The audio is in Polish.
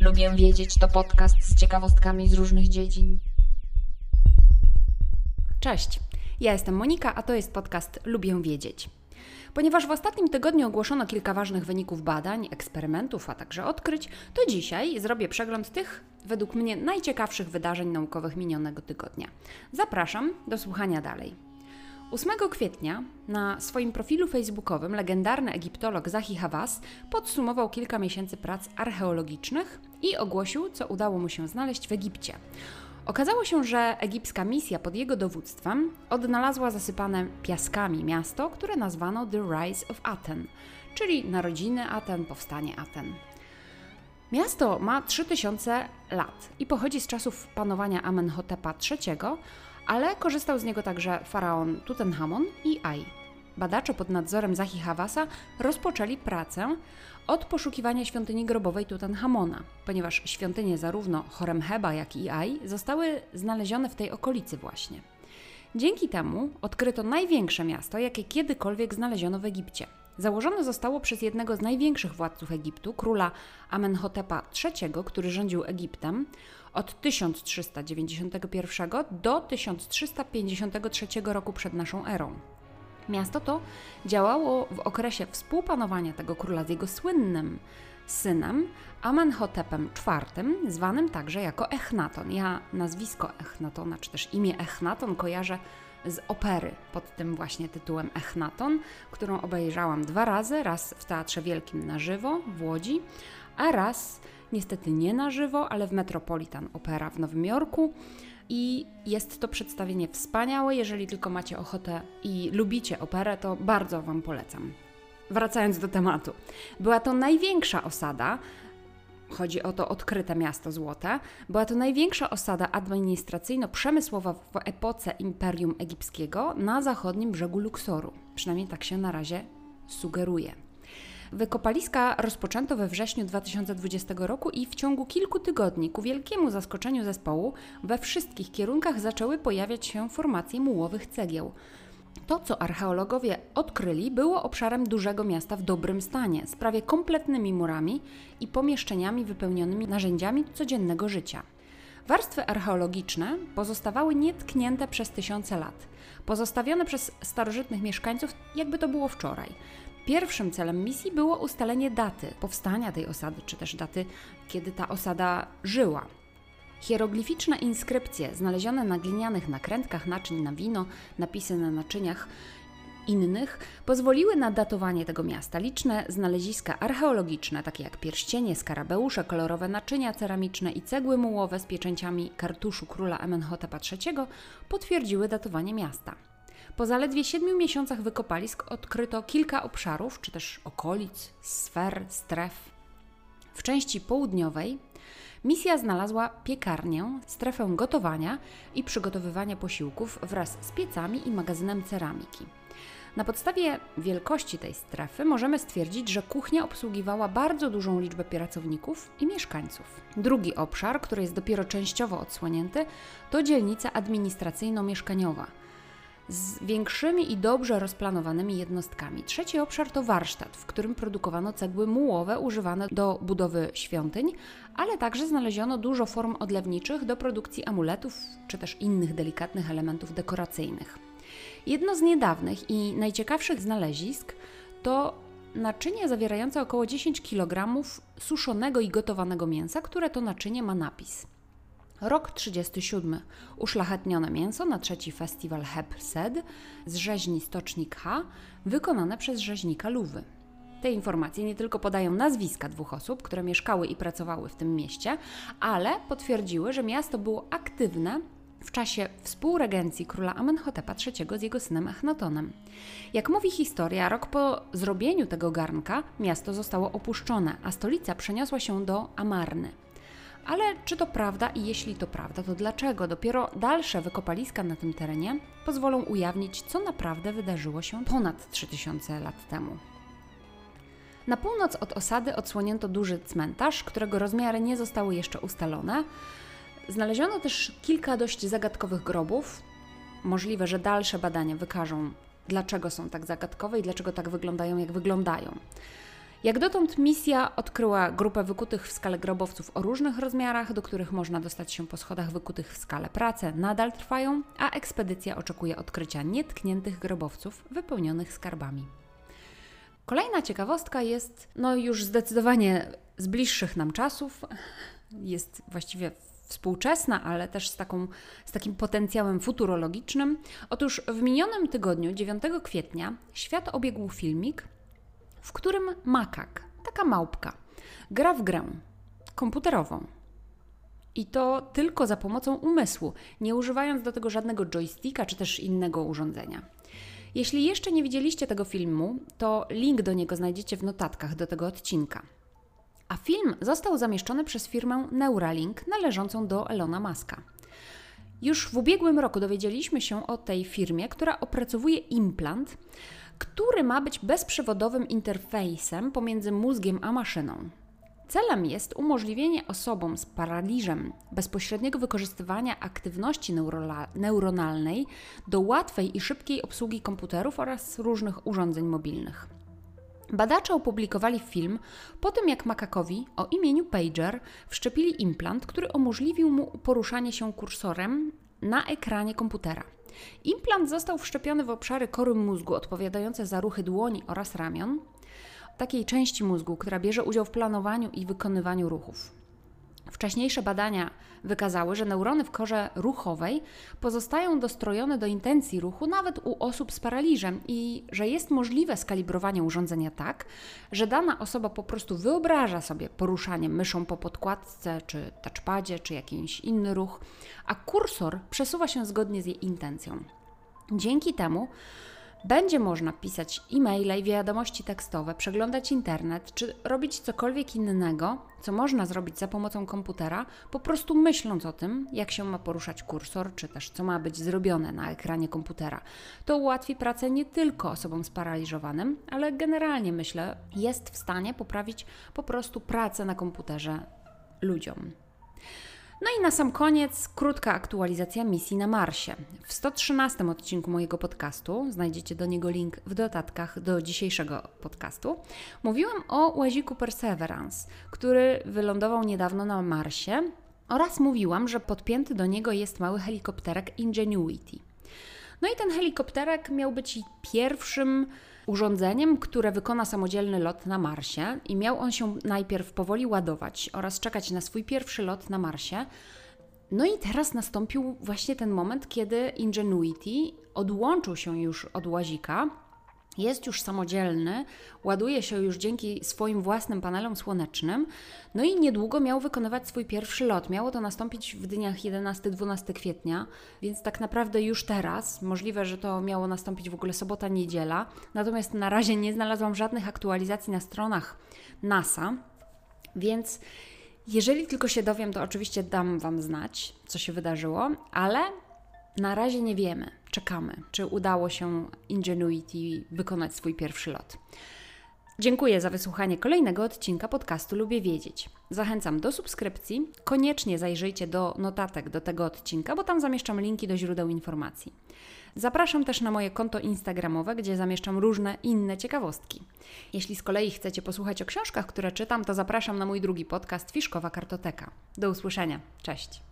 Lubię wiedzieć to podcast z ciekawostkami z różnych dziedzin. Cześć, ja jestem Monika, a to jest podcast Lubię Wiedzieć. Ponieważ w ostatnim tygodniu ogłoszono kilka ważnych wyników badań, eksperymentów, a także odkryć, to dzisiaj zrobię przegląd tych, według mnie, najciekawszych wydarzeń naukowych minionego tygodnia. Zapraszam do słuchania dalej. 8 kwietnia na swoim profilu facebookowym legendarny egiptolog Zahi Hawass podsumował kilka miesięcy prac archeologicznych i ogłosił, co udało mu się znaleźć w Egipcie. Okazało się, że egipska misja pod jego dowództwem odnalazła zasypane piaskami miasto, które nazwano The Rise of Aten, czyli narodziny Aten, powstanie Aten. Miasto ma 3000 lat i pochodzi z czasów panowania Amenhotepa III, ale korzystał z niego także faraon Tutenchamon i Ai. Badacze pod nadzorem Zahi Hawasa rozpoczęli pracę od poszukiwania świątyni grobowej Tutanchamona, ponieważ świątynie zarówno Horemheba, jak i Ai zostały znalezione w tej okolicy właśnie. Dzięki temu odkryto największe miasto, jakie kiedykolwiek znaleziono w Egipcie. Założone zostało przez jednego z największych władców Egiptu, króla Amenhotepa III, który rządził Egiptem od 1391 do 1353 roku przed naszą erą. Miasto to działało w okresie współpanowania tego króla z jego słynnym synem Amenhotepem IV, zwanym także jako Echnaton. Ja nazwisko Echnatona, czy też imię Echnaton kojarzę z opery pod tym właśnie tytułem Echnaton, którą obejrzałam dwa razy, raz w Teatrze Wielkim na żywo w Łodzi, a raz niestety nie na żywo, ale w Metropolitan Opera w Nowym Jorku. I jest to przedstawienie wspaniałe. Jeżeli tylko macie ochotę i lubicie operę, to bardzo Wam polecam. Wracając do tematu. Była to największa osada, chodzi o to odkryte miasto złote, była to największa osada administracyjno-przemysłowa w epoce Imperium Egipskiego na zachodnim brzegu Luksoru. Przynajmniej tak się na razie sugeruje. Wykopaliska rozpoczęto we wrześniu 2020 roku i w ciągu kilku tygodni, ku wielkiemu zaskoczeniu zespołu, we wszystkich kierunkach zaczęły pojawiać się formacje mułowych cegieł. To, co archeologowie odkryli, było obszarem dużego miasta w dobrym stanie, z prawie kompletnymi murami i pomieszczeniami wypełnionymi narzędziami codziennego życia. Warstwy archeologiczne pozostawały nietknięte przez tysiące lat, pozostawione przez starożytnych mieszkańców, jakby to było wczoraj. Pierwszym celem misji było ustalenie daty powstania tej osady, czy też daty, kiedy ta osada żyła. Hieroglificzne inskrypcje znalezione na glinianych nakrętkach naczyń na wino, napisy na naczyniach innych pozwoliły na datowanie tego miasta. Liczne znaleziska archeologiczne, takie jak pierścienie, skarabeusze, kolorowe naczynia ceramiczne i cegły mułowe z pieczęciami kartuszu króla Amenhotepa III potwierdziły datowanie miasta. Po zaledwie siedmiu miesiącach wykopalisk odkryto kilka obszarów, czy też okolic, sfer, stref. W części południowej misja znalazła piekarnię, strefę gotowania i przygotowywania posiłków wraz z piecami i magazynem ceramiki. Na podstawie wielkości tej strefy możemy stwierdzić, że kuchnia obsługiwała bardzo dużą liczbę pracowników i mieszkańców. Drugi obszar, który jest dopiero częściowo odsłonięty, to dzielnica administracyjno-mieszkaniowa – z większymi i dobrze rozplanowanymi jednostkami. Trzeci obszar to warsztat, w którym produkowano cegły mułowe używane do budowy świątyń, ale także znaleziono dużo form odlewniczych do produkcji amuletów czy też innych delikatnych elementów dekoracyjnych. Jedno z niedawnych i najciekawszych znalezisk to naczynie zawierające około 10 kg suszonego i gotowanego mięsa, które to naczynie ma napis – Rok 37. Uszlachetnione mięso na trzeci festiwal Heb Sed z rzeźni Stocznik H, wykonane przez rzeźnika Luwy. Te informacje nie tylko podają nazwiska dwóch osób, które mieszkały i pracowały w tym mieście, ale potwierdziły, że miasto było aktywne w czasie współregencji króla Amenhotepa III z jego synem Echnatonem. Jak mówi historia, rok po zrobieniu tego garnka miasto zostało opuszczone, a stolica przeniosła się do Amarny. Ale czy to prawda i jeśli to prawda, to dlaczego? Dopiero dalsze wykopaliska na tym terenie pozwolą ujawnić, co naprawdę wydarzyło się ponad 3000 lat temu. Na północ od osady odsłonięto duży cmentarz, którego rozmiary nie zostały jeszcze ustalone. Znaleziono też kilka dość zagadkowych grobów. Możliwe, że dalsze badania wykażą, dlaczego są tak zagadkowe i dlaczego tak wyglądają, jak wyglądają. Jak dotąd misja odkryła grupę wykutych w skale grobowców o różnych rozmiarach, do których można dostać się po schodach wykutych w skale. Prace nadal trwają, a ekspedycja oczekuje odkrycia nietkniętych grobowców wypełnionych skarbami. Kolejna ciekawostka jest no już zdecydowanie z bliższych nam czasów. Jest właściwie współczesna, ale też z, taką, z takim potencjałem futurologicznym. Otóż w minionym tygodniu, 9 kwietnia, świat obiegł filmik, w którym makak, taka małpka, gra w grę komputerową. I to tylko za pomocą umysłu, nie używając do tego żadnego joysticka czy też innego urządzenia. Jeśli jeszcze nie widzieliście tego filmu, to link do niego znajdziecie w notatkach do tego odcinka. A film został zamieszczony przez firmę Neuralink należącą do Elona Muska. Już w ubiegłym roku dowiedzieliśmy się o tej firmie, która opracowuje implant, który ma być bezprzewodowym interfejsem pomiędzy mózgiem a maszyną. Celem jest umożliwienie osobom z paraliżem bezpośredniego wykorzystywania aktywności neuronalnej do łatwej i szybkiej obsługi komputerów oraz różnych urządzeń mobilnych. Badacze opublikowali film po tym, jak makakowi o imieniu Pager wszczepili implant, który umożliwił mu poruszanie się kursorem na ekranie komputera. Implant został wszczepiony w obszary kory mózgu odpowiadające za ruchy dłoni oraz ramion, takiej części mózgu, która bierze udział w planowaniu i wykonywaniu ruchów. Wcześniejsze badania wykazały, że neurony w korze ruchowej pozostają dostrojone do intencji ruchu nawet u osób z paraliżem i że jest możliwe skalibrowanie urządzenia tak, że dana osoba po prostu wyobraża sobie poruszanie myszą po podkładce, czy touchpadzie, czy jakiś inny ruch, a kursor przesuwa się zgodnie z jej intencją. Dzięki temu będzie można pisać e-maile i wiadomości tekstowe, przeglądać internet, czy robić cokolwiek innego, co można zrobić za pomocą komputera, po prostu myśląc o tym, jak się ma poruszać kursor, czy też co ma być zrobione na ekranie komputera. To ułatwi pracę nie tylko osobom sparaliżowanym, ale generalnie myślę, jest w stanie poprawić po prostu pracę na komputerze ludziom. No i na sam koniec krótka aktualizacja misji na Marsie. W 113 odcinku mojego podcastu, znajdziecie do niego link w dodatkach do dzisiejszego podcastu, mówiłam o łaziku Perseverance, który wylądował niedawno na Marsie oraz mówiłam, że podpięty do niego jest mały helikopterek Ingenuity. No i ten helikopterek miał być pierwszym urządzeniem, które wykona samodzielny lot na Marsie i miał on się najpierw powoli ładować oraz czekać na swój pierwszy lot na Marsie. No i teraz nastąpił właśnie ten moment, kiedy Ingenuity odłączył się już od łazika jest już samodzielny, ładuje się już dzięki swoim własnym panelom słonecznym, no i niedługo miał wykonywać swój pierwszy lot. Miało to nastąpić w dniach 11-12 kwietnia, więc tak naprawdę już teraz, możliwe, że to miało nastąpić w ogóle sobota, niedziela, natomiast na razie nie znalazłam żadnych aktualizacji na stronach NASA, więc jeżeli tylko się dowiem, to oczywiście dam Wam znać, co się wydarzyło, ale na razie nie wiemy, czekamy, czy udało się Ingenuity wykonać swój pierwszy lot. Dziękuję za wysłuchanie kolejnego odcinka podcastu Lubię Wiedzieć. Zachęcam do subskrypcji. Koniecznie zajrzyjcie do notatek do tego odcinka, bo tam zamieszczam linki do źródeł informacji. Zapraszam też na moje konto Instagramowe, gdzie zamieszczam różne inne ciekawostki. Jeśli z kolei chcecie posłuchać o książkach, które czytam, to zapraszam na mój drugi podcast Fiszkowa Kartoteka. Do usłyszenia. Cześć.